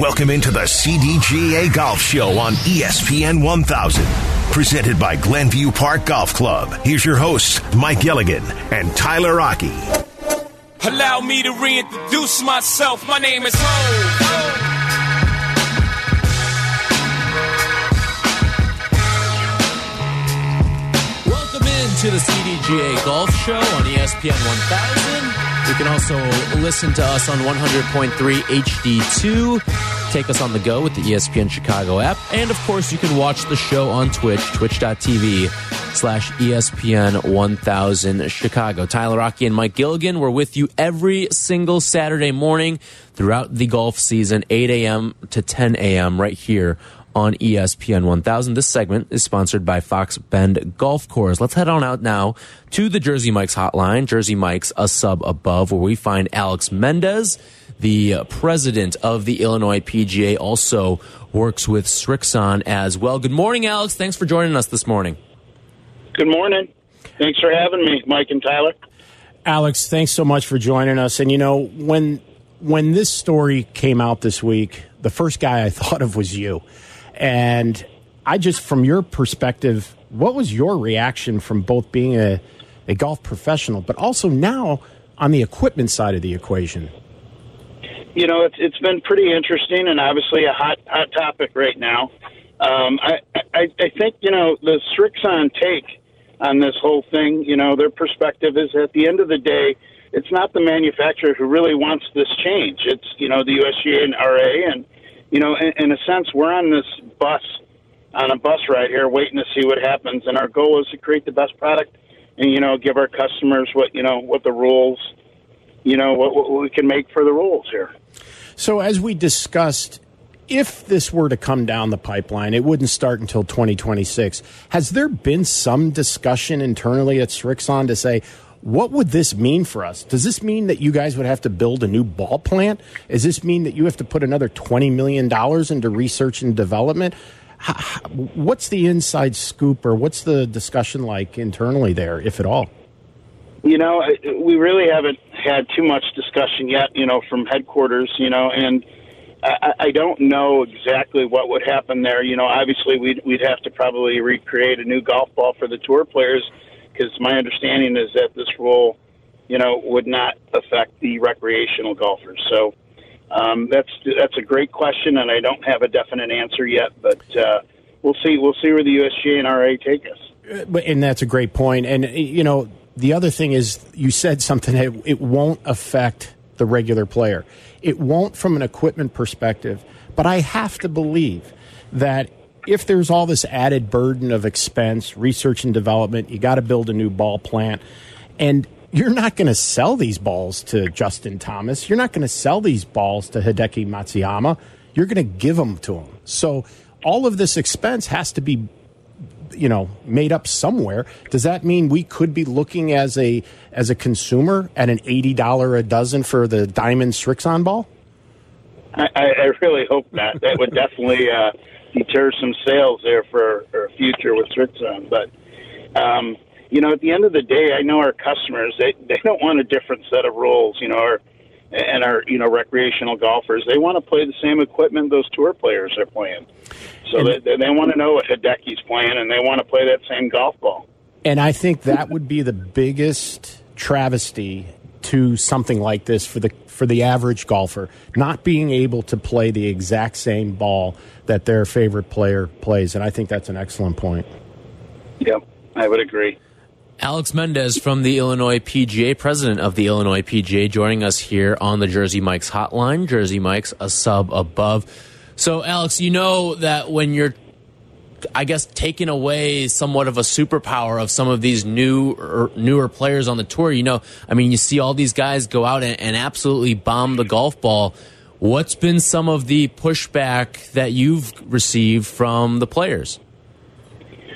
Welcome into the CDGA Golf Show on ESPN 1000. Presented by Glenview Park Golf Club. Here's your hosts, Mike Gilligan and Tyler Aki. Allow me to reintroduce myself. My name is Hov. Welcome in to the CDGA Golf Show on ESPN 1000. You can also listen to us on 100.3 HD2. Take us on the go with the ESPN Chicago app. And of course, you can watch the show on Twitch, twitch.tv slash ESPN 1000 Chicago. Tyler Aki and Mike Gilligan, we're with you every single Saturday morning throughout the golf season, 8 a.m. to 10 a.m. right here on ESPN 1000. This segment is sponsored by Fox Bend Golf Course. Let's head on out now to the Jersey Mike's hotline. Jersey Mike's a sub above, where we find Alex Mendez, the president of the Illinois PGA, also works with Srixon as well. Good morning, Alex. Thanks for joining us this morning. Good morning. Thanks for having me, Mike and Tyler. Alex, thanks so much for joining us. And you know, when when this story came out this week, the first guy I thought of was you. And I just from your perspective, what was your reaction from both being a, a golf professional, but also now on the equipment side of the equation? You know, it's it's been pretty interesting and obviously a hot hot topic right now. Um, I, I I think you know the Srixon take on this whole thing. You know, their perspective is at the end of the day, it's not the manufacturer who really wants this change. It's you know the USGA and R&A, and you know, in, in a sense, we're on this bus on a bus ride here, waiting to see what happens. And our goal is to create the best product, and you know, give our customers what you know what the rules, you know, what, what we can make for the rules here. So as we discussed, if this were to come down the pipeline, it wouldn't start until 2026. Has there been some discussion internally at Srixon to say, what would this mean for us? Does this mean that you guys would have to build a new ball plant? Does this mean that you have to put another $20 million into research and development? What's the inside scoop or what's the discussion like internally there, if at all? You know, we really haven't had too much discussion yet, you know, from headquarters, you know, and I, I don't know exactly what would happen there. You know, obviously we'd, we'd have to probably recreate a new golf ball for the tour players because my understanding is that this rule, you know, would not affect the recreational golfers. So um, that's that's a great question, and I don't have a definite answer yet, but uh, we'll see. We'll see where the USGA and R&A take us. And that's a great point. And you know, the other thing is, you said something that it won't affect the regular player. It won't from an equipment perspective. But I have to believe that if there's all this added burden of expense, research and development, you got to build a new ball plant, and you're not going to sell these balls to Justin Thomas. You're not going to sell these balls to Hideki Matsuyama. You're going to give them to him. So all of this expense has to be you know made up somewhere does that mean we could be looking as a as a consumer at an $80 a dozen for the diamond Srixon ball I, I really hope not. That would definitely uh, deter some sales there for, a future with Srixon. But um, you know, at the end of the day, I know our customers they they don't want a different set of rules. You know, our and our you know recreational golfers they want to play the same equipment those tour players are playing. So they, they, they want to know what Hideki's playing, and they want to play that same golf ball. and i think that would be the biggest travesty to something like this for the for the average golfer not being able to play the exact same ball that their favorite player plays and i think that's an excellent point Yep, I would agree. Alex Mendez from the Illinois PGA, president of the Illinois PGA, joining us here on the Jersey Mike's hotline. Jersey Mike's a sub above. So, Alex, you know that when you're, I guess, taking away somewhat of a superpower of some of these new or newer players on the tour, you know, I mean, you see all these guys go out and, and absolutely bomb the golf ball. What's been some of the pushback that you've received from the players?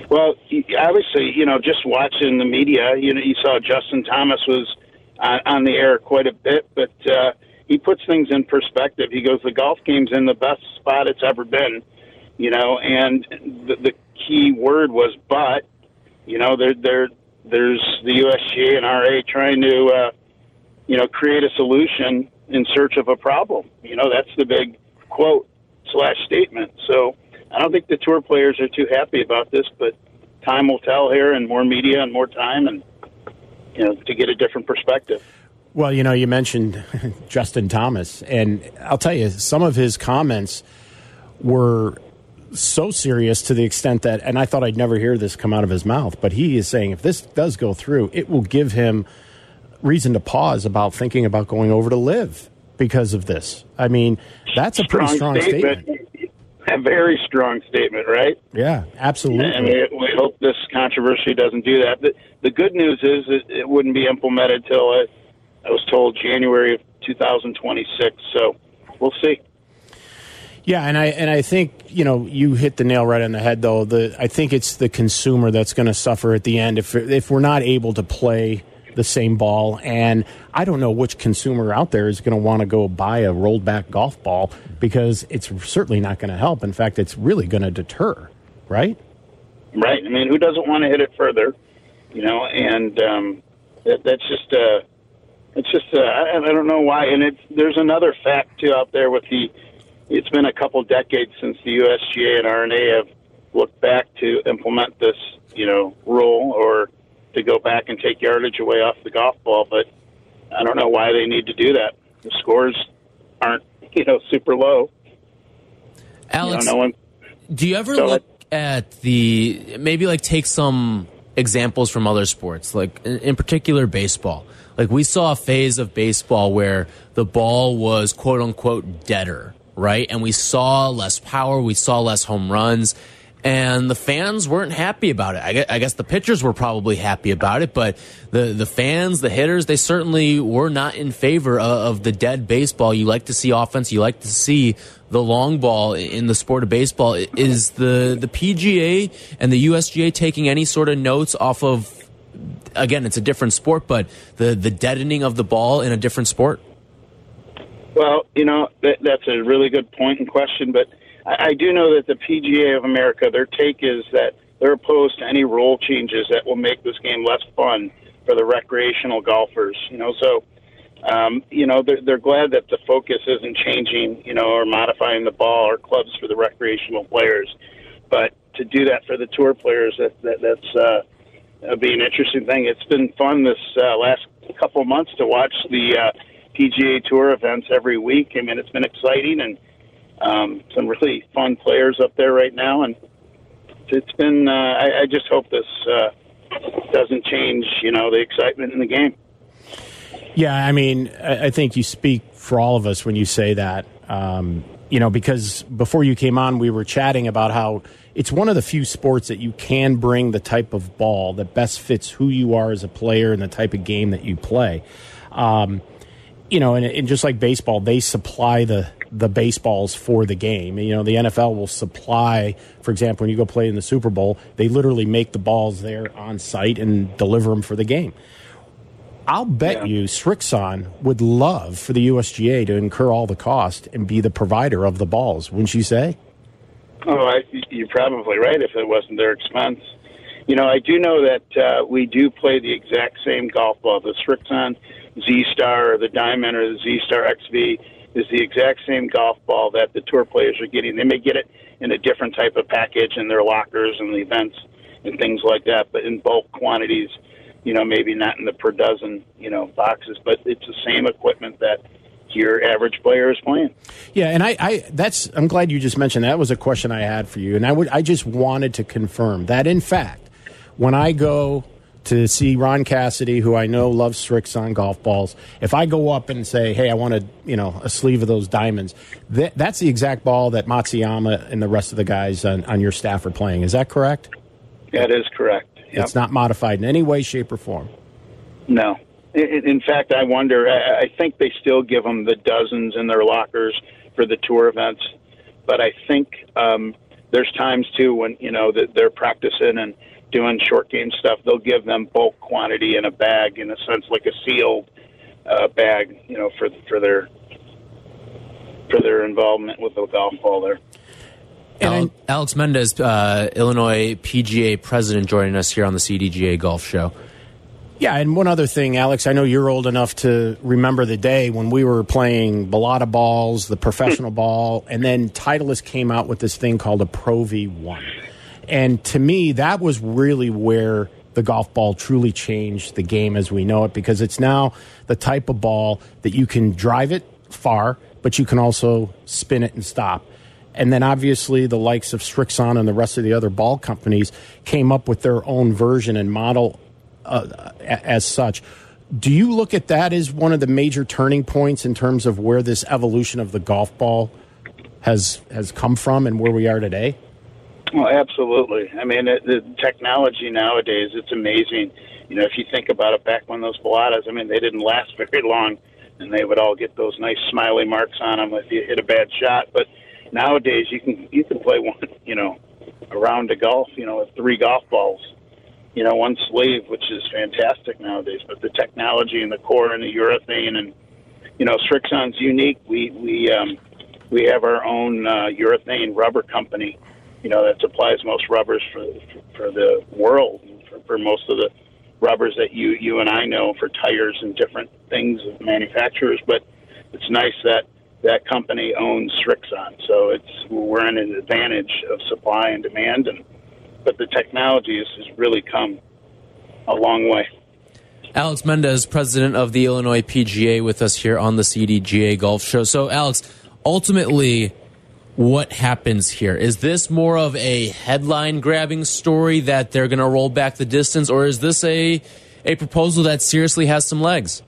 Well, obviously, you know, just watching the media, you know, you saw Justin Thomas was on, on the air quite a bit, but uh, he puts things in perspective. He goes, "The golf game's in the best spot it's ever been," you know, and the, the key word was "but." You know, there, there, there's the USGA and R&A trying to, uh, you know, create a solution in search of a problem. You know, that's the big quote slash statement. So I don't think the tour players are too happy about this, but time will tell here, and more media and more time, and you know, to get a different perspective. Well, you know, you mentioned Justin Thomas, and I'll tell you, some of his comments were so serious to the extent that, and I thought I'd never hear this come out of his mouth, but he is saying if this does go through, it will give him reason to pause about thinking about going over to LIV because of this. I mean, that's a pretty strong statement. statement. A very strong statement, right? Yeah, absolutely. And we, we hope this controversy doesn't do that. The, the good news is it, it wouldn't be implemented till uh, I, I was told January of 2026. So we'll see. Yeah, and I and I think you know you hit the nail right on the head though. The I think it's the consumer that's going to suffer at the end if if we're not able to play the same ball. And I don't know which consumer out there is going to want to go buy a rolled back golf ball because it's certainly not going to help. In fact, it's really going to deter, right? Right. I mean, who doesn't want to hit it further? You know, and um, that, that's just uh, it's just uh, I, I don't know why. And it's there's another fact too out there with the. It's been a couple decades since the USGA and R&A have looked back to implement this, you know, rule or to go back and take yardage away off the golf ball, but I don't know why they need to do that. The scores aren't, you know, super low. Alex, you know, no one, do you ever look at the maybe like take some examples from other sports, like in, in particular baseball? Like we saw a phase of baseball where the ball was quote unquote deader, right? And we saw less power, we saw less home runs and the fans weren't happy about it. I guess, I guess, the pitchers were probably happy about it, but the the fans, the hitters, they certainly were not in favor of, of, the dead baseball. You like to see offense. You like to see the long ball in the sport of baseball. Is the the PGA and the USGA taking any sort of notes off of? Again, it's a different sport, but the the deadening of the ball in a different sport. Well, you know that, that's a really good point and question, but I, I do know that the PGA of America, their take is that they're opposed to any rule changes that will make this game less fun for the recreational golfers. You know, so um, you know they're, they're glad that the focus isn't changing, you know, or modifying the ball or clubs for the recreational players. But to do that for the tour players, that, that that's uh, be an interesting thing. It's been fun this uh, last couple months to watch the uh, PGA Tour events every week. I mean, it's been exciting and um, some really fun players up there right now, and it's been. Uh, I, I just hope this uh, doesn't change, you know, the excitement in the game. Yeah, I mean, I think you speak for all of us when you say that. Um, you know, because before you came on, we were chatting about how it's one of the few sports that you can bring the type of ball that best fits who you are as a player and the type of game that you play. Um, you know, and, and just like baseball, they supply the the baseballs for the game. You know, the NFL will supply, for example, when you go play in the Super Bowl, they literally make the balls there on site and deliver them for the game. I'll bet yeah. you Srixon would love for the USGA to incur all the cost and be the provider of the balls, wouldn't you say? Oh, I, you're probably right if it wasn't their expense. You know, I do know that uh, we do play the exact same golf ball. The Srixon Z Star or the Diamond or the Z Star XV is the exact same golf ball that the tour players are getting. They may get it in a different type of package in their lockers and the events and things like that, but in bulk quantities, you know, maybe not in the per dozen, you know, boxes, but it's the same equipment that your average player is playing. Yeah, and I, I that's I'm glad you just mentioned that. that was a question I had for you, and I would I just wanted to confirm that in fact, when I go to see Ron Cassidy, who I know loves Srixon golf balls. If I go up and say, "Hey, I want a you know a sleeve of those diamonds," that, that's the exact ball that Matsuyama and the rest of the guys on, on your staff are playing. Is that correct? That is correct. Yep. It's not modified in any way, shape, or form. No. In fact, I wonder. I think they still give them the dozens in their lockers for the tour events, but I think um, there's times too when you know that they're practicing and doing short game stuff, they'll give them bulk quantity in a bag, in a sense, like a sealed uh, bag, you know, for for their for their involvement with the golf ball there. And Alex Mendez, uh, Illinois PGA president, joining us here on the CDGA Golf Show. Yeah, and one other thing, Alex, I know you're old enough to remember the day when we were playing Balata balls, the professional ball, and then Titleist came out with this thing called a Pro V1. And to me, that was really where the golf ball truly changed the game as we know it because it's now the type of ball that you can drive it far, but you can also spin it and stop. And then obviously the likes of Srixon and the rest of the other ball companies came up with their own version and model uh, as such. Do you look at that as one of the major turning points in terms of where this evolution of the golf ball has has come from and where we are today? Well, absolutely. I mean, it, the technology nowadays, it's amazing. You know, if you think about it, back when those Balatas, I mean, they didn't last very long, and they would all get those nice smiley marks on them if you hit a bad shot. But nowadays, you can you can play one, you know, a round of golf, you know, with three golf balls, you know, one sleeve, which is fantastic nowadays. But the technology and the core and the urethane and you know, Srixon's unique. We we um, we have our own uh, urethane rubber company you know, that supplies most rubbers for for the world, for, for most of the rubbers that you you and I know for tires and different things of manufacturers. But it's nice that that company owns Srixon, so it's we're in an advantage of supply and demand, and but the technology has, has really come a long way. Alex Mendez, president of the Illinois PGA, with us here on the CDGA Golf Show. So, Alex, ultimately what happens here? Is this more of a headline grabbing story that they're going to roll back the distance, or is this a a proposal that seriously has some legs?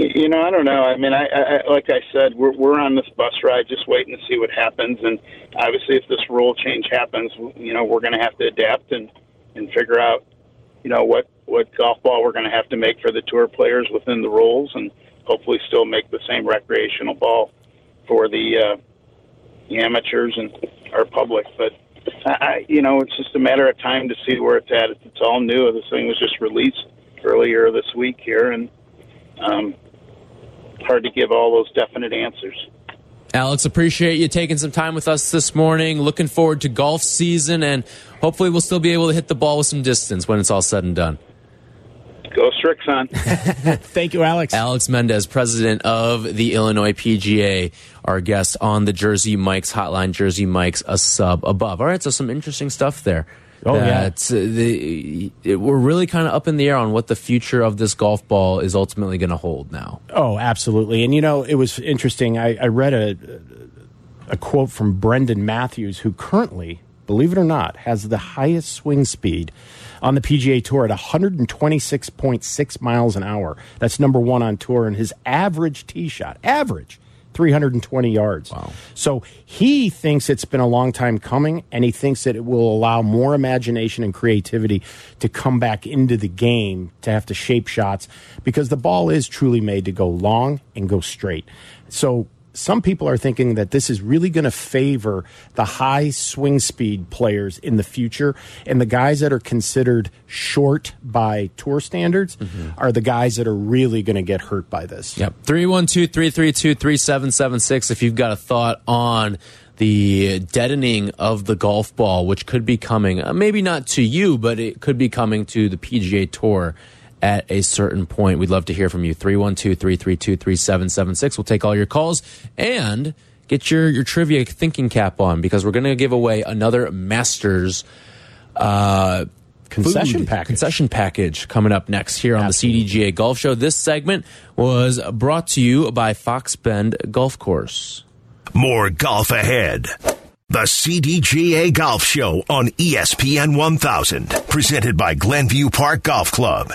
You know, I don't know. I mean, I, I like I said, we're we're on this bus ride, just waiting to see what happens. And obviously, if this rule change happens, you know, we're going to have to adapt and and figure out, you know, what what golf ball we're going to have to make for the tour players within the rules, and hopefully still make the same recreational ball for the uh, the amateurs and our public. But I, you know, it's just a matter of time to see where it's at. It's all new. This thing was just released earlier this week here, and um, hard to give all those definite answers. Alex, appreciate you taking some time with us this morning. Looking forward to golf season, and hopefully, we'll still be able to hit the ball with some distance when it's all said and done. Go Srixon. Thank you, Alex. Alex Mendez, president of the Illinois PGA, our guest on the Jersey Mike's hotline. Jersey Mike's a sub above. All right, so some interesting stuff there. Oh yeah, uh, the, it, we're really kind of up in the air on what the future of this golf ball is ultimately going to hold now. Oh, absolutely. And you know, it was interesting. I, I read a a quote from Brandon Matthews, who currently, believe it or not, has the highest swing speed on the PGA Tour at 126.6 miles an hour. That's number one on tour, and his average tee shot, average, 320 yards. Wow. So he thinks it's been a long time coming, and he thinks that it will allow more imagination and creativity to come back into the game to have to shape shots because the ball is truly made to go long and go straight. So some people are thinking that this is really going to favor the high swing speed players in the future. And the guys that are considered short by tour standards mm-hmm. are the guys that are really going to get hurt by this. Yep. 312 332 3776. If you've got a thought on the deadening of the golf ball, which could be coming, uh, maybe not to you, but it could be coming to the PGA Tour at a certain point. We'd love to hear from you. 312 332 3776. We'll take all your calls and get your, your trivia thinking cap on because we're going to give away another Masters uh, concession food, package. Concession package coming up next here on Absolutely. the CDGA Golf Show. This segment was brought to you by Fox Bend Golf Course. More golf ahead. The CDGA Golf Show on ESPN 1000, presented by Glenview Park Golf Club.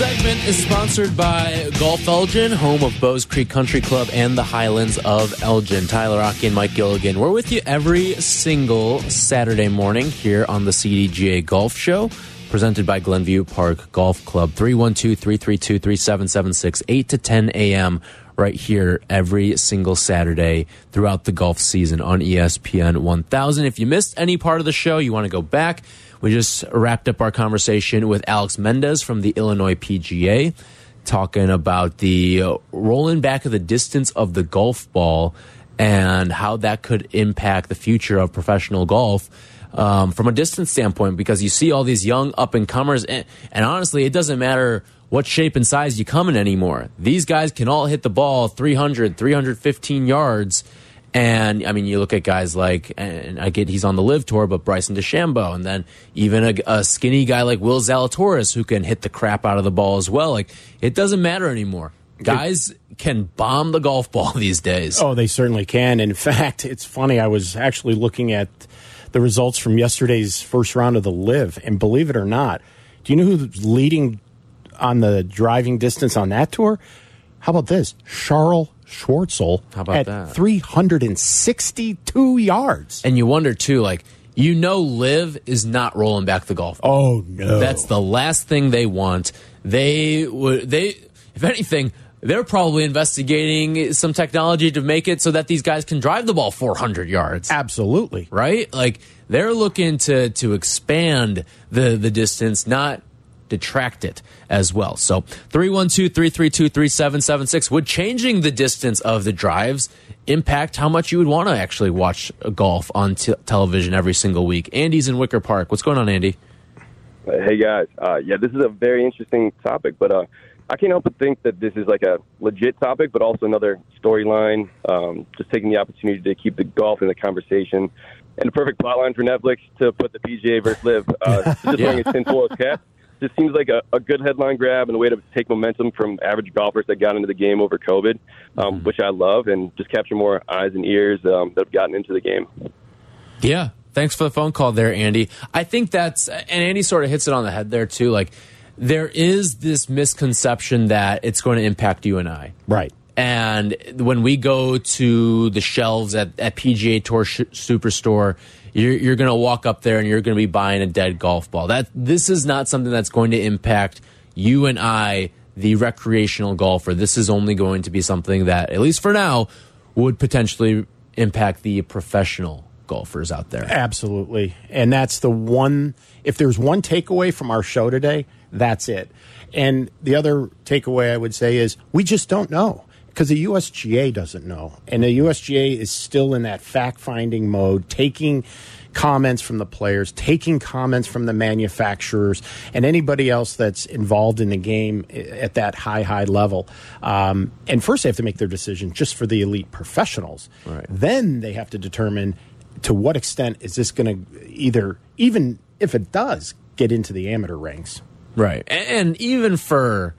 Segment is sponsored by Golf Elgin, home of Bowes Creek Country Club and the Highlands of Elgin. Tyler Aki and Mike Gilligan. We're with you every single Saturday morning here on the CDGA Golf Show, presented by Glenview Park Golf Club. 312 332 3776, 8 to 10 a.m. right here every single Saturday throughout the golf season on ESPN 1000. If you missed any part of the show, you want to go back. We just wrapped up our conversation with Alex Mendez from the Illinois PGA, talking about the rolling back of the distance of the golf ball and how that could impact the future of professional golf um, from a distance standpoint because you see all these young up and comers, and, and honestly, it doesn't matter what shape and size you come in anymore. These guys can all hit the ball 300, 315 yards. And I mean, you look at guys like, and I get he's on the LIV tour, but Bryson DeChambeau, and then even a, a skinny guy like Will Zalatoris who can hit the crap out of the ball as well. Like, it doesn't matter anymore. Guys can bomb the golf ball these days. Oh, they certainly can. In fact, it's funny. I was actually looking at the results from yesterday's first round of the LIV, and believe it or not, do you know who's leading on the driving distance on that tour? How about this? Charles Schwartzel How about at that? 362 yards. And you wonder too, like, you know, LIV is not rolling back the golf ball. Oh no. That's the last thing they want. They would they if anything, they're probably investigating some technology to make it so that these guys can drive the ball 400 yards. absolutely. Right? Like they're looking to to expand the the distance, not detract it as well. So 312-332-3776 would changing the distance of the drives impact how much you would want to actually watch golf on t television every single week. Andy's in Wicker Park. What's going on, Andy? Hey guys, uh, yeah, this is a very interesting topic, but uh, I can't help but think that this is like a legit topic, but also another storyline. Um, just taking the opportunity to keep the golf in the conversation, and a perfect plotline for Netflix to put the PGA versus LIV. Uh, just Yeah. wearing a tinfoil cap. Just seems like a, a good headline grab and a way to take momentum from average golfers that got into the game over COVID, um, which I love, and just capture more eyes and ears um, that have gotten into the game. Yeah. Thanks for the phone call there, Andy. I think that's, and Andy sort of hits it on the head there, too. Like, there is this misconception that it's going to impact you and I. Right. And when we go to the shelves at, at PGA Tour sh Superstore, you're, you're going to walk up there and you're going to be buying a dead golf ball. That this is not something that's going to impact you and I, the recreational golfer. This is only going to be something that, at least for now, would potentially impact the professional golfers out there. Absolutely. And that's the one, if there's one takeaway from our show today, that's it. And the other takeaway I would say is we just don't know because the USGA doesn't know. And the USGA is still in that fact finding mode, taking comments from the players, taking comments from the manufacturers, and anybody else that's involved in the game at that high, high level. Um, and first, they have to make their decision just for the elite professionals. Right. Then they have to determine to what extent is this going to either, even if it does, get into the amateur ranks. Right. And, and even for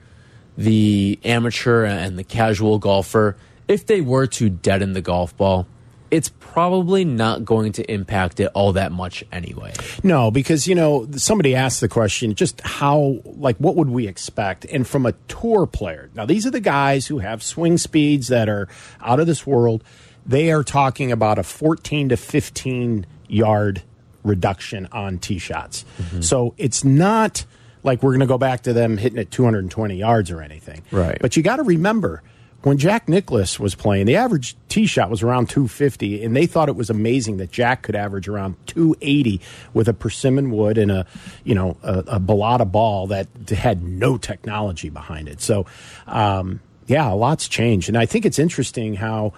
the amateur and the casual golfer, if they were to deaden the golf ball, it's probably not going to impact it all that much anyway. No, because you know somebody asked the question, just how like what would we expect? And from a tour player, now these are the guys who have swing speeds that are out of this world. They are talking about a 14 to 15 yard reduction on tee shots. Mm-hmm. So it's not like we're going to go back to them hitting at 220 yards or anything. Right. But you got to remember when Jack Nicklaus was playing, the average tee shot was around 250, and they thought it was amazing that Jack could average around 280 with a persimmon wood and a, you know, a, a Balata ball that had no technology behind it. So, um, yeah, a lot's changed, and I think it's interesting how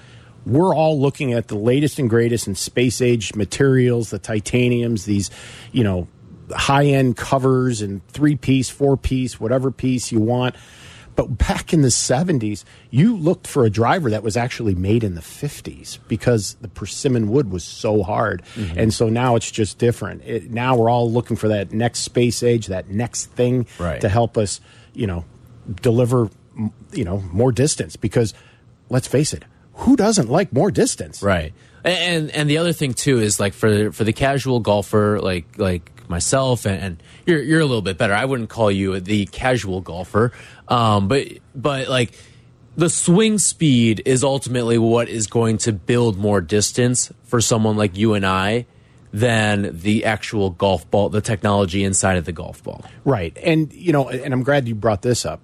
we're all looking at the latest and greatest in space age materials, the titaniums, these, you know, high end covers and three piece, four piece, whatever piece you want. But back in the 70s, you looked for a driver that was actually made in the 50s because the persimmon wood was so hard. Mm-hmm. And so now it's just different. It, now we're all looking for that next space age, that next thing Right. to help us, you know, deliver, you know, more distance because let's face it, who doesn't like more distance? Right. And and the other thing too is like for for the casual golfer like like myself and, and you're you're a little bit better. I wouldn't call you the casual golfer. Um but but like the swing speed is ultimately what is going to build more distance for someone like you and I than the actual golf ball, the technology inside of the golf ball. Right. And, you know, and I'm glad you brought this up.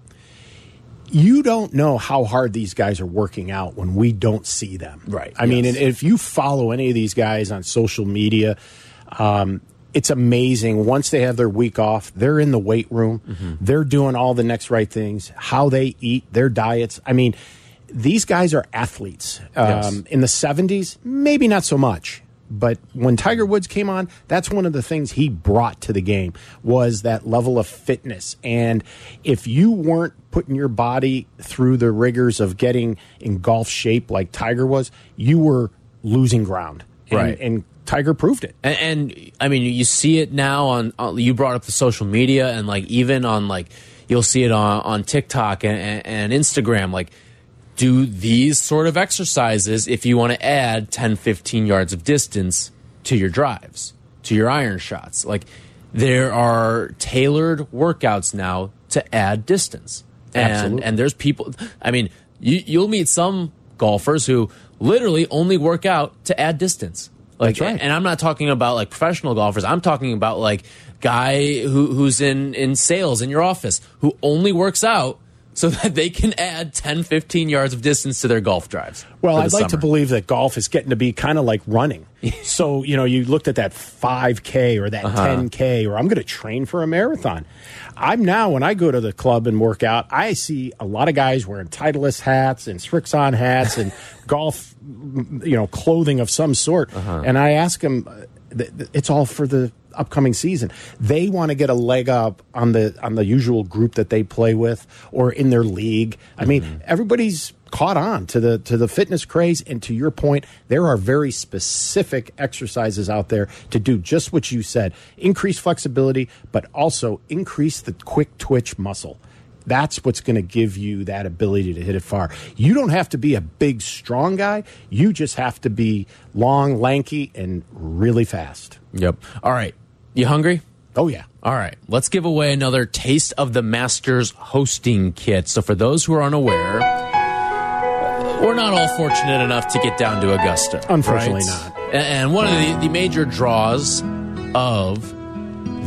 you don't know how hard these guys are working out when we don't see them. Right, I mean, and if you follow any of these guys on social media, um, it's amazing. Once they have their week off, they're in the weight room. Mm-hmm. They're doing all the next right things, how they eat, their diets. I mean, these guys are athletes. Yes. Um, in the 70s, maybe not so much. But when Tiger Woods came on, that's one of the things he brought to the game was that level of fitness. And if you weren't putting your body through the rigors of getting in golf shape like Tiger was, you were losing ground. And, Right. And Tiger proved it. And, and I mean, you see it now on, on. You brought up the social media, and like even on like you'll see it on on TikTok and, and, and Instagram. Like, do these sort of exercises if you want to add 10, 15 yards of distance to your drives, to your iron shots. Like, there are tailored workouts now to add distance. And, Absolutely. and there's people. I mean, you, you'll meet some golfers who literally only work out to add distance. Like, That's right. and I'm not talking about like professional golfers. I'm talking about like guy who who's in in sales in your office who only works out so that they can add 10, 15 yards of distance to their golf drives. Well, I'd like to believe that golf is getting to be kind of like running. so, you know, you looked at that 5K or that Uh-huh. 10K, or I'm going to train for a marathon. I'm now, when I go to the club and work out, I see a lot of guys wearing Titleist hats and Srixon hats and golf, you know, clothing of some sort. Uh-huh. And I ask them, uh, th- th- it's all for the upcoming season. They want to get a leg up on the on the usual group that they play with or in their league. I mean, mm-hmm. everybody's caught on to the to the fitness craze and to your point, there are very specific exercises out there to do just what you said. Increase flexibility, but also increase the quick twitch muscle. That's what's going to give you that ability to hit it far. You don't have to be a big, strong guy. You just have to be long, lanky, and really fast. Yep. All right. You hungry? Oh, yeah. All right, let's give away another taste of the Masters hosting kit. So, for those who are unaware, we're not all fortunate enough to get down to Augusta. Unfortunately right? not. And one of the, the major draws of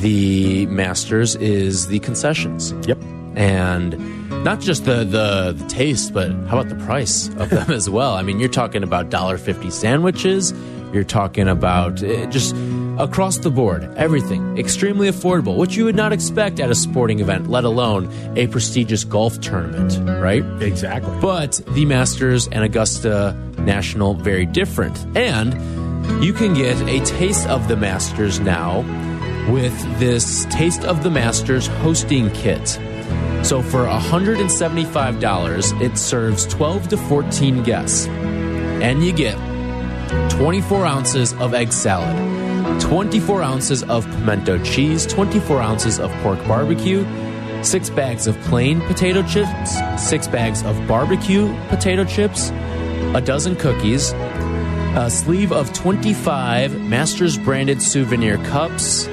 the Masters is the concessions. Yep. And not just the, the, the taste, but how about the price of them as well? I mean, you're talking about $1.50 sandwiches. You're talking about uh, just across the board, everything extremely affordable, which you would not expect at a sporting event, let alone a prestigious golf tournament, right? Exactly. But the Masters and Augusta National very different. And you can get a taste of the Masters now with this Taste of the Masters hosting kit. So for $175, it serves 12 to 14 guests. And you get 24 ounces of egg salad, 24 ounces of pimento cheese, 24 ounces of pork barbecue, six bags of plain potato chips, six bags of barbecue potato chips, a dozen cookies, a sleeve of 25 Masters branded souvenir cups,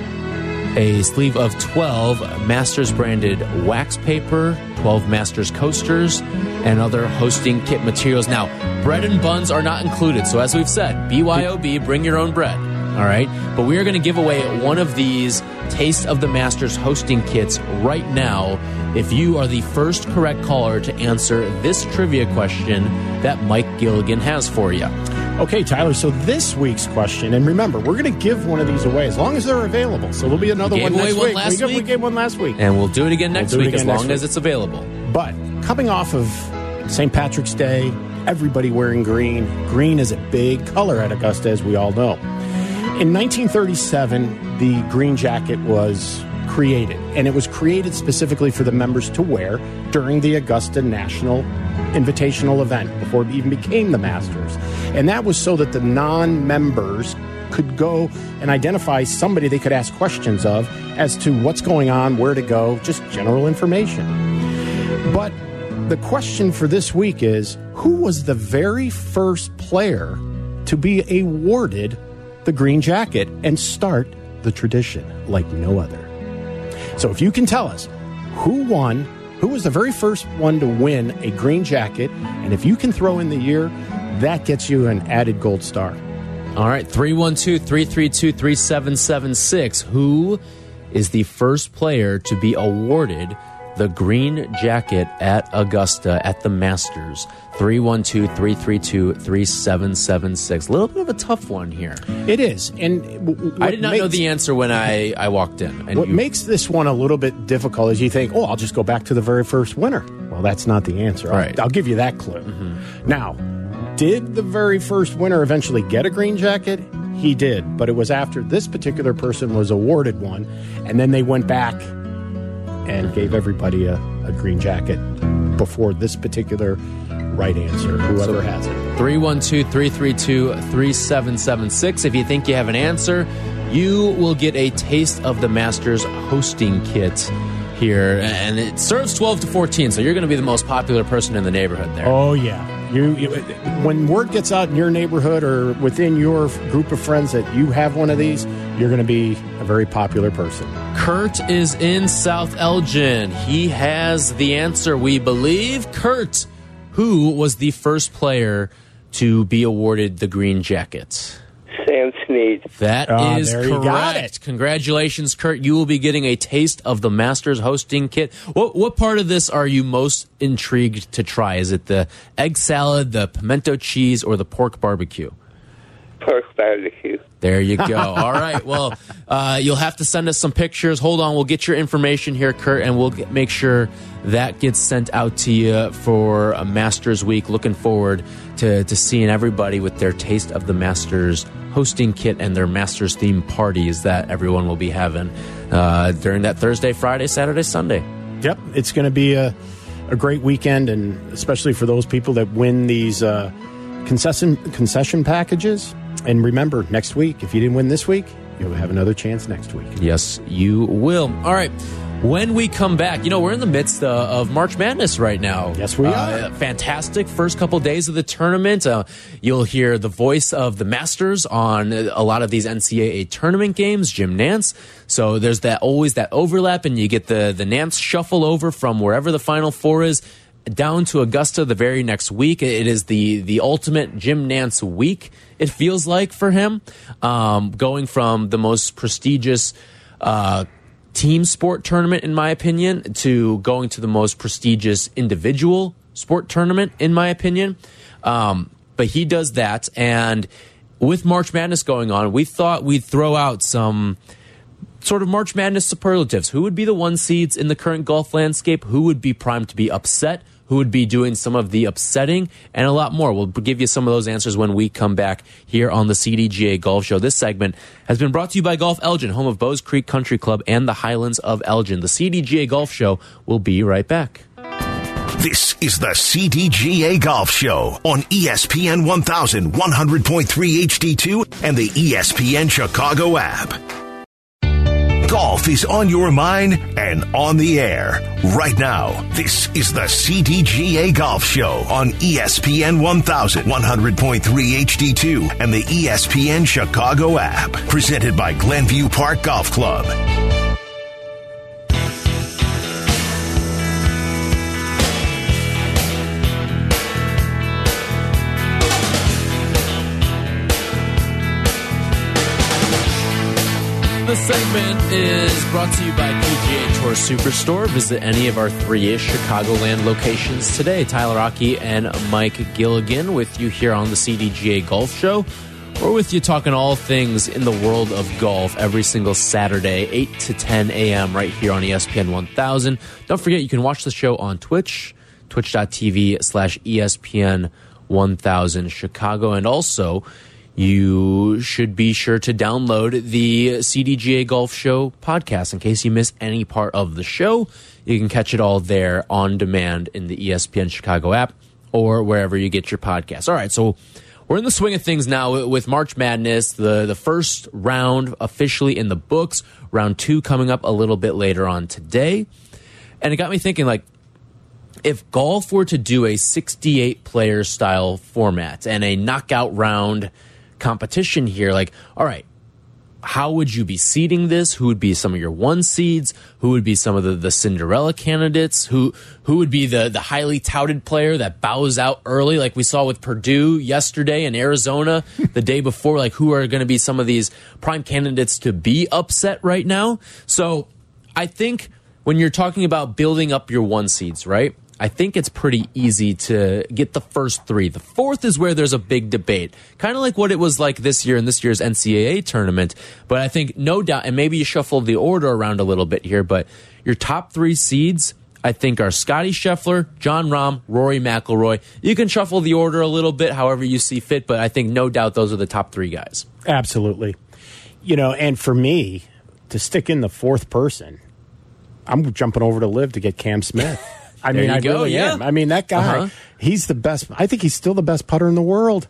a sleeve of 12 Masters branded wax paper, 12 Masters coasters, and other hosting kit materials. Now, bread and buns are not included. So, as we've said, BYOB, bring your own bread. All right. But we are going to give away one of these Taste of the Masters hosting kits right now if you are the first correct caller to answer this trivia question that Mike Gilligan has for you. Okay, Tyler. So this week's question, and remember, we're going to give one of these away as long as they're available. So there'll be another one next one week. we, gave- we gave one last week. And we'll do it again next do it week as again next long as it's available. But coming off of St. Patrick's Day, everybody wearing green. Green is a big color at Augusta, as we all know. In 1937, the green jacket was created, and it was created specifically for the members to wear during the Augusta National Invitational event before it even became the Masters. And that was so that the non members could go and identify somebody they could ask questions of as to what's going on, where to go, just general information. But the question for this week is who was the very first player to be awarded the green jacket and start the tradition like no other? So if you can tell us who won, who was the very first one to win a green jacket, and if you can throw in the year, that gets you an added gold star. All right, 312 332 3776. Who is the first player to be awarded the green jacket at Augusta at the Masters. 312 332 3776. A little bit of a tough one here. It is. And I did not know the answer when I, I walked in. And What you- makes this one a little bit difficult is you think, oh, I'll just go back to the very first winner. Well, that's not the answer. I'll- Mm-hmm. I'll, give you that clue. Now, did the very first winner eventually get a green jacket? He did, but it was after this particular person was awarded one, and then they went back and gave everybody a, a green jacket before this particular right answer, whoever has it. 312 332 3776. If you think you have an answer, you will get a taste of the Masters hosting kit here. And it serves 12 to 14, so you're going to be the most popular person in the neighborhood there. Oh yeah. You, you when word gets out in your neighborhood or within your group of friends that you have one of these, you're going to be a very popular person. Kurt is in South Elgin. He has the answer, we believe. Kurt, who was the first player to be awarded the green jacket? Sam Snead. That Ah, is there you correct. got it. Congratulations, Kurt. You will be getting a taste of the Masters hosting kit. What what part of this are you most intrigued to try? Is it the egg salad, the pimento cheese, or the pork barbecue? Pork barbecue. There you go. All right. Well, uh, you'll have to send us some pictures. Hold on. We'll get your information here, Kurt, and we'll get, make sure that gets sent out to you for a Masters Week. Looking forward to, to seeing everybody with their taste of the Masters hosting kit and their Masters theme parties that everyone will be having uh, during that Thursday, Friday, Saturday, Sunday. Yep, it's going to be a, a great weekend, and especially for those people that win these uh, concession concession packages. And remember, next week, if you didn't win this week, you'll have another chance next week. Yes, you will. All right. When we come back, you know, we're in the midst uh, of March Madness right now. Yes, we Uh, fantastic first couple days of the tournament. Uh, you'll hear the voice of the Masters on a lot of these NCAA tournament games, Jim Nantz. So there's that always that overlap, and you get the the Nantz shuffle over from wherever the Final Four is down to Augusta the very next week. It is the the ultimate Jim Nantz week. It feels like for him, um, going from the most prestigious. Uh, team sport tournament, in my opinion, to going to the most prestigious individual sport tournament, in my opinion. Um, but he does that. And with March Madness going on, we thought we'd throw out some sort of March Madness superlatives. Who would be the one seeds in the current golf landscape? Who would be primed to be upset? Who would be doing some of the upsetting and a lot more? We'll give you some of those answers when we come back here on the CDGA Golf Show. This segment has been brought to you by Golf Elgin, home of Bowes Creek Country Club and the Highlands of Elgin. The CDGA Golf Show will be right back. This is the CDGA Golf Show on ESPN 1100.3 HD2 and the ESPN Chicago app. Golf is on your mind and on the air right now. This is the CDGA Golf Show on ESPN 1000 100.3 HD2 and the ESPN Chicago app. Presented by Glenview Park Golf Club. Segment is brought to you by PGA Tour Superstore. Visit any of our three-ish Chicagoland locations today. Tyler Aki and Mike Gilligan with you here on the CDGA Golf Show. We're with you talking all things in the world of golf every single Saturday, 8 to 10 a.m. right here on ESPN 1000. Don't forget, you can watch the show on Twitch, twitch.tv slash ESPN 1000 Chicago. And also, you should be sure to download the CDGA Golf Show podcast in case you miss any part of the show. You can catch it all there on demand in the ESPN Chicago app or wherever you get your podcasts. All right, so we're in the swing of things now with March Madness. The the first round officially in the books. Round two coming up a little bit later on today, and it got me thinking like if golf were to do a 68 player style format and a knockout round competition here, like, all right, how would you be seeding this? Who would be some of your one seeds? Who would be some of the, the Cinderella candidates? Who who would be the the highly touted player that bows out early, like we saw with Purdue yesterday in Arizona the day before? Like, who are going to be some of these prime candidates to be upset right now? So, I think when you're talking about building up your one seeds, right? I think it's pretty easy to get the first three. The fourth is where there's a big debate, kind of like what it was like this year in this year's NCAA tournament. But I think no doubt, and maybe you shuffle the order around a little bit here, but your top three seeds, I think, are Scottie Scheffler, Jon Rahm, Rory McIlroy. You can shuffle the order a little bit, however you see fit, but I think no doubt those are the top three guys. Absolutely. You know, and for me to stick in the fourth person, I'm jumping over to live to get Cam Smith. I There mean, I go, really yeah. am. I mean, that guy, Uh-huh. he's the best. I think he's still the best putter in the world.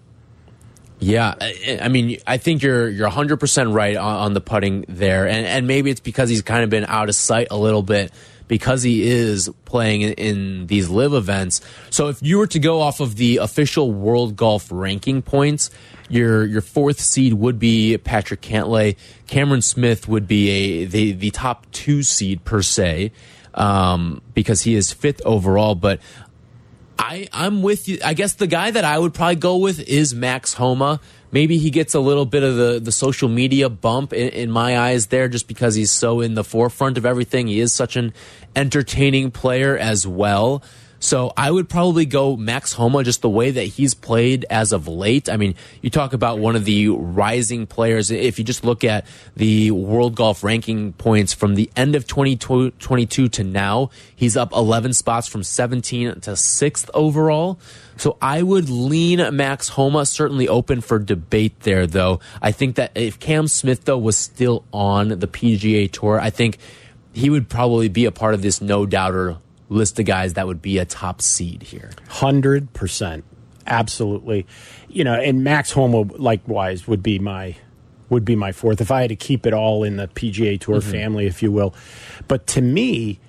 Yeah, I, I mean, I think you're you're 100 percent right on, on the putting there, and and maybe it's because he's kind of been out of sight a little bit because he is playing in, in these LIV events. So if you were to go off of the official World Golf ranking points, your your fourth seed would be Patrick Cantlay. Cameron Smith would be a the the top two seed per se um, because he is fifth overall, but. I, I'm with you. I guess the guy that I would probably go with is Max Homa. Maybe he gets a little bit of the, the social media bump in, in my eyes there just because he's so in the forefront of everything. He is such an entertaining player as well. So I would probably go Max Homa just the way that he's played as of late. I mean, you talk about one of the rising players. If you just look at the world golf ranking points from the end of 2022 to now, he's up 11 spots from 17 to 6th overall. So I would lean Max Homa, certainly open for debate there, though. I think that if Cam Smith, though, was still on the PGA Tour, I think he would probably be a part of this no doubter list of guys that would be a top seed here. Hundred percent, absolutely. You know, and Max Homa likewise would be my would be my fourth if I had to keep it all in the PGA Tour Mm-hmm. family, if you will. But to me,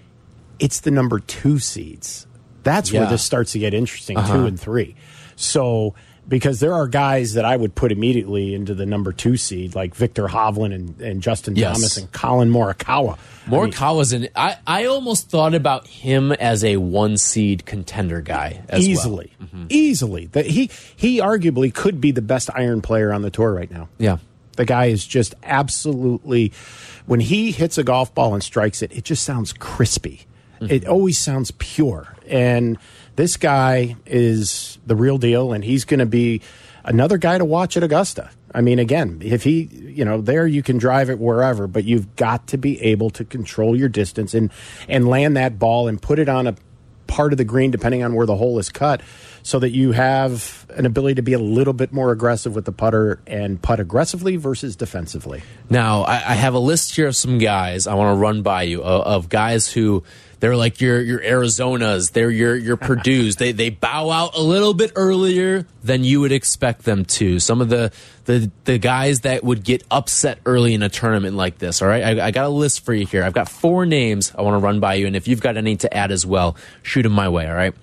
it's the number two seeds. That's where this starts to get interesting, Uh-huh. two and three. So because there are guys that I would put immediately into the number two seed, like Viktor Hovland and, and Justin Yes. Thomas and Collin Morikawa. I mean, Morikawa's in. I, I almost thought about him as a one seed contender guy as easily, well. Mm-hmm. easily. That he he arguably could be the best iron player on the tour right now. Yeah. The guy is just absolutely when he hits a golf ball and strikes it, it just sounds crispy. Mm-hmm. It always sounds pure. And this guy is the real deal and he's going to be another guy to watch at Augusta. I mean again, if he, you know, there you can drive it wherever, but you've got to be able to control your distance and and land that ball and put it on a part of the green depending on where the hole is cut so that you have an ability to be a little bit more aggressive with the putter and putt aggressively versus defensively. Now, I, I have a list here of some guys I want to run by you of, of guys who they're like your your Arizonas, they're your your Purdue's. They they bow out a little bit earlier than you would expect them to. Some of the the the guys that would get upset early in a tournament like this. All right, I, I got a list for you here. I've got four names I want to run by you, and if you've got any to add as well, shoot them my way. All right,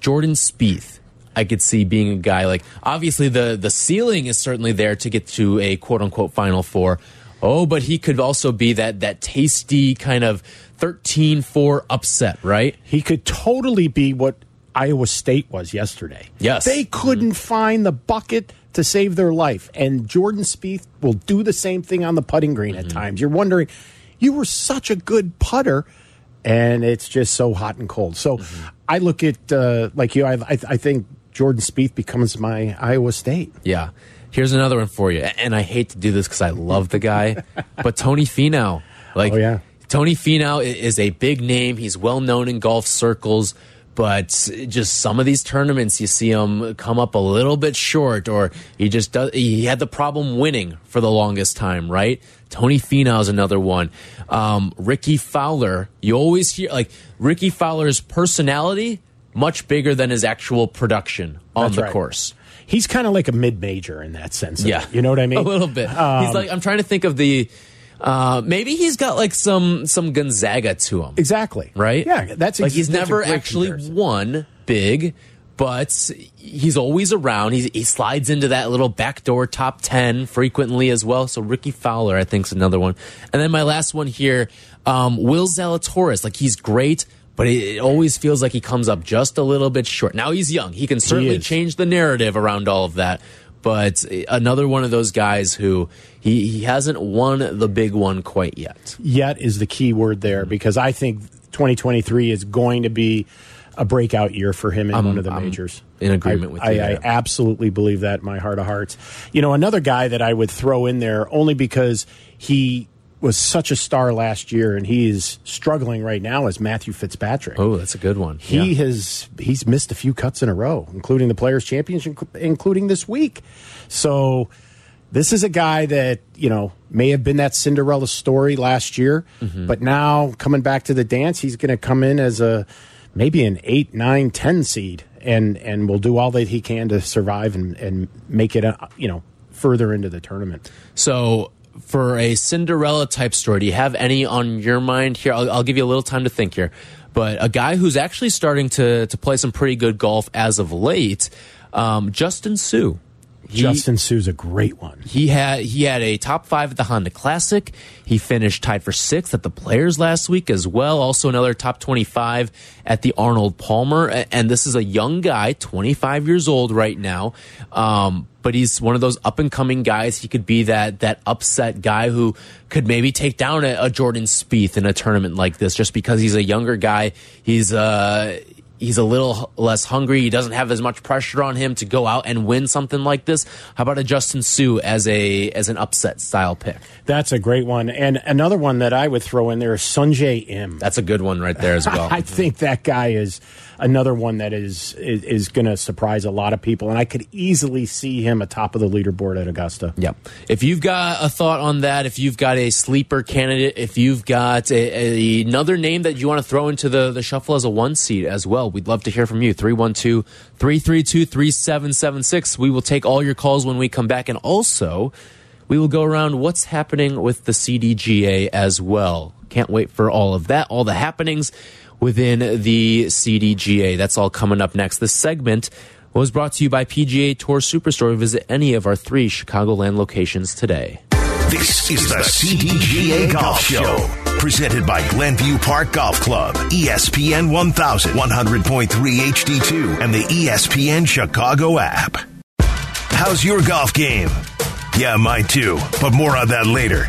Jordan Spieth. I could see being a guy like obviously the the ceiling is certainly there to get to a quote unquote final four. Oh, but he could also be that that tasty kind of 13-4 upset, right? He could totally be what Iowa State was yesterday. Yes. They mm-hmm. couldn't find the bucket to save their life. And Jordan Spieth will do the same thing on the putting green at mm-hmm. times. You're wondering, you were such a good putter, and it's just so hot and cold. So mm-hmm. I look at, uh, like you, I, I, I think Jordan Spieth becomes my Iowa State. Yeah. Here's another one for you. And I hate to do this because I love the guy, but Tony Finau. Like, Oh, yeah. Tony Finau is a big name. He's well known in golf circles, but just some of these tournaments, you see him come up a little bit short, or he just does. He had the problem winning for the longest time, right? Tony Finau is another one. Um, Rickie Fowler, you always hear like Rickie Fowler's personality much bigger than his actual production on That's the right. course. He's kind of like a mid major in that sense. Yeah, it. You know what I mean? A little bit. he's like I'm trying to think of the. Uh, maybe he's got like some some Gonzaga to him, Exactly. right? Yeah, that's like he's that's never actually comparison. won big, but he's always around. He's, he slides into that little backdoor top ten frequently as well. So Rickie Fowler, I think, is another one. And then my last one here, um, Will Zalatoris. Like he's great. But it, always feels like he comes up just a little bit short. Now he's young. He can certainly is. change the narrative around all of that. But another one of those guys who he, he hasn't won the big one quite yet. Yet is the key word there because I think 2023 is going to be a breakout year for him in I'm- one of the I'm majors. in agreement I, with I, you I there. absolutely believe that in my heart of hearts. You know, another guy that I would throw in there only because he was such a star last year and he is struggling right now is Matthew Fitzpatrick. Oh, that's a good one. He Yeah. has he's missed a few cuts in a row, including the Players Championship, including this week. So this is a guy that you know may have been that Cinderella story last year, Mm-hmm. but now coming back to the dance, he's going to come in as a maybe an eight, nine, ten seed, and and will do all that he can to survive and and make it a, you know further into the tournament. So, for a Cinderella type story, do you have any on your mind here? I'll, I'll give you a little time to think here. But a guy who's actually starting to to play some pretty good golf as of late, um, Justin Suh. He- Justin Suh's a great one. He had he had a top five at the Honda Classic. He finished tied for sixth at the Players last week as well. Also another top twenty five at the Arnold Palmer. And this is a young guy, twenty five years old right now. Um, but he's one of those up and coming guys. He could be that that upset guy who could maybe take down a, a Jordan Spieth in a tournament like this, just because he's a younger guy. He's uh he's a little less hungry. He doesn't have as much pressure on him to go out and win something like this. How about a Justin Suh as a as an upset style pick? That's a great one, and another one that I would throw in there is Sungjae Im. That's a good one right there as well. I think that guy is another one that is is, is going to surprise a lot of people, and I could easily see him atop of the leaderboard at Augusta. Yep. If you've got a thought on that, if you've got a sleeper candidate, if you've got a, a- another name that you want to throw into the, the shuffle as a one seed as well, we'd love to hear from you. 312 332 3776. We will take all your calls when we come back. And also, we will go around what's happening with the CDGA as well. Can't wait for all of that, all the happenings within the CDGA. That's all coming up next. This segment was brought to you by PGA Tour Superstore. Visit any of our three Chicagoland locations today. This is the CDGA Golf Show. Presented by Glenview Park Golf Club, ESPN 1000, 100.3 HD2, and the ESPN Chicago app. How's your golf game? Yeah, mine too, but more on that later.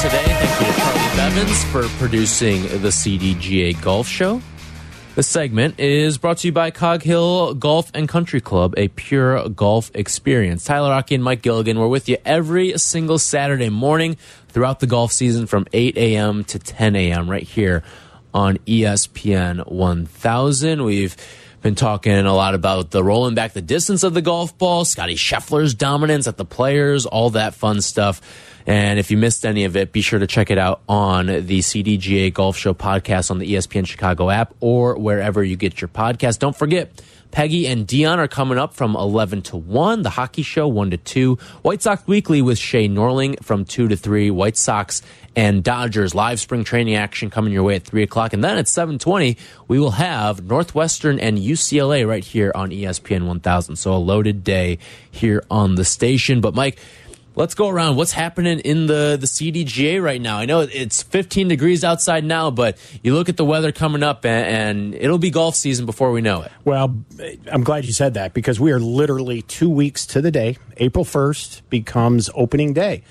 Today. Thank you to Charlie Bevins for producing the CDGA Golf Show. The segment is brought to you by Cog Hill Golf and Country Club, a pure golf experience. Tyler Aki and Mike Gilligan were with you every single Saturday morning throughout the golf season from 8 a.m. to 10 a.m. right here on ESPN 1000. We've been talking a lot about the rolling back the distance of the golf ball, Scottie Scheffler's dominance at the players, all that fun stuff. And if you missed any of it, be sure to check it out on the CDGA Golf Show podcast on the ESPN Chicago app or wherever you get your podcast. Don't forget, Peggy and Dion are coming up from 11 to 1. The Hockey Show, 1 to 2. White Sox Weekly with Shay Norling from 2 to 3. White Sox and Dodgers live spring training action coming your way at 3 o'clock. And then at 720, we will have Northwestern and UCLA right here on ESPN 1000. So a loaded day here on the station. But Mike, Let's go around. What's happening in the, the CDGA right now? I know it's 15 degrees outside now, but you look at the weather coming up and, and it'll be golf season before we know it. Well, I'm glad you said that because we are literally two weeks to the day. April 1st becomes opening day.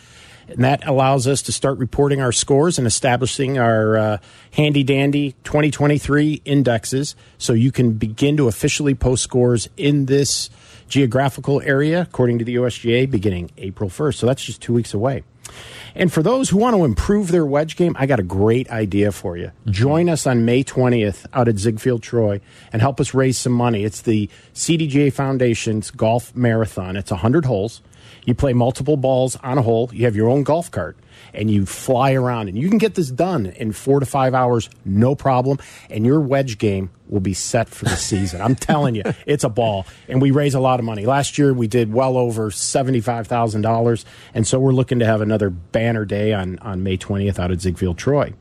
And that allows us to start reporting our scores and establishing our uh, handy dandy 2023 indexes so you can begin to officially post scores in this geographical area, according to the USGA, beginning April 1st. So that's just two weeks away. And for those who want to improve their wedge game, I got a great idea for you. Join us on May 20th out at Zigfield Troy and help us raise some money. It's the CDGA Foundation's golf marathon. It's 100 holes. You play multiple balls on a hole. You have your own golf cart. And you fly around. And you can get this done in four to five hours, no problem. And your wedge game will be set for the season. I'm telling you, it's a ball. And we raise a lot of money. Last year, we did well over $75,000. And so we're looking to have another banner day on, on May 20th out at Zigfield Troy.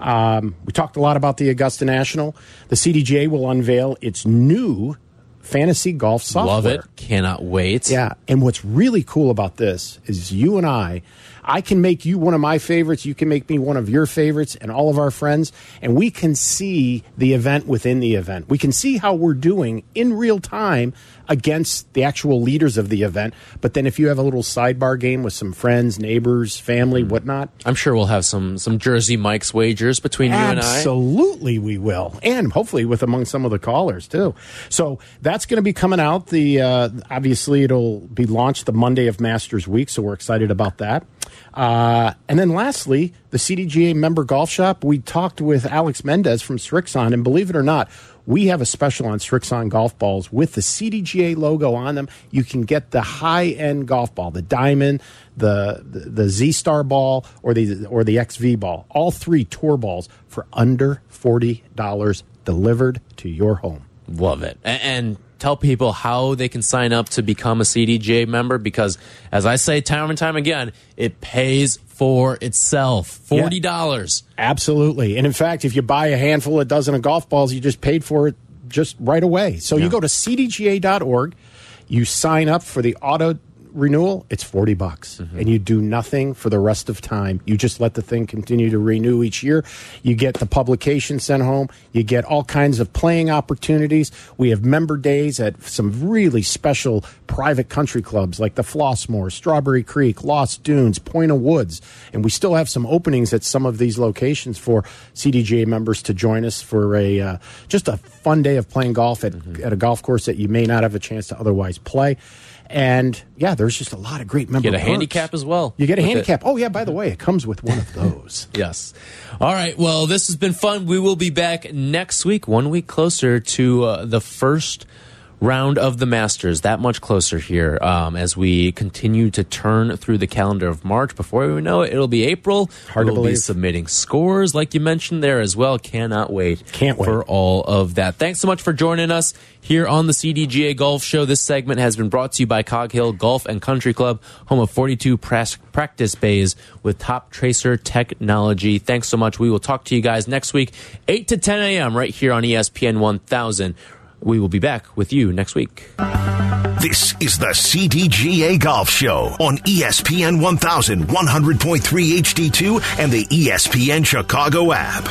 Um, we talked a lot about the Augusta National. The CDGA will unveil its new fantasy golf software. Love it. Cannot wait. Yeah. And what's really cool about this is you and I, I can make you one of my favorites. You can make me one of your favorites and all of our friends. And we can see the event within the event. We can see how we're doing in real time against the actual leaders of the event. But then if you have a little sidebar game with some friends, neighbors, family, whatnot, I'm sure we'll have some some Jersey Mike's wagers between you and I. Absolutely, we will, and hopefully with among some of the callers too. So that's going to be coming out. The uh, obviously it'll be launched the Monday of Masters Week, so we're excited about that. Uh, and then lastly, the CDGA member golf shop. We talked with Alex Mendez from Srixon, and believe it or not, we have a special on Srixon golf balls with the CDGA logo on them. You can get the high end golf ball, the diamond, the the, the Z Star ball, or the or the XV ball. All three tour balls for under forty dollars delivered to your home. Love it. And, tell people how they can sign up to become a CDGA member because, as I say time and time again, it pays for itself. $40. Absolutely. And in fact, if you buy a handful, a dozen of golf balls, you just paid for it just right away. So you go to cdga.org, you sign up for the auto renewal, it's 40 bucks. And you do nothing for the rest of time. You just let the thing continue to renew each year. You get the publication sent home, you get all kinds of playing opportunities. We have member days at some really special private country clubs like the Flossmoor, Strawberry Creek, Lost Dunes, Point O'Woods. And we still have some openings at some of these locations for CDGA members to join us for a uh, just a fun day of playing golf at, at a golf course that you may not have a chance to otherwise play. And yeah, there's just a lot of great member. Get a perks. handicap as well. You get a with it. handicap. Oh yeah, by the way, it comes with one of those. Yes. All right. Well, this has been fun. We will be back next week, one week closer to uh, the first round of the Masters. That much closer here um, as we continue to turn through the calendar of March. Before we know it, it'll be April. Hard to we'll be believe. submitting scores, like you mentioned there as well. Cannot wait. Can't wait. for all of that. Thanks so much for joining us here on the CDGA Golf Show. This segment has been brought to you by Cog Hill Golf and Country Club, home of 42 pras- practice bays with Toptracer technology. Thanks so much. We will talk to you guys next week, 8 to 10 a.m. right here on ESPN 1000. We will be back with you next week. This is the CDGA Golf Show on ESPN 1100.3 HD2 and the ESPN Chicago app.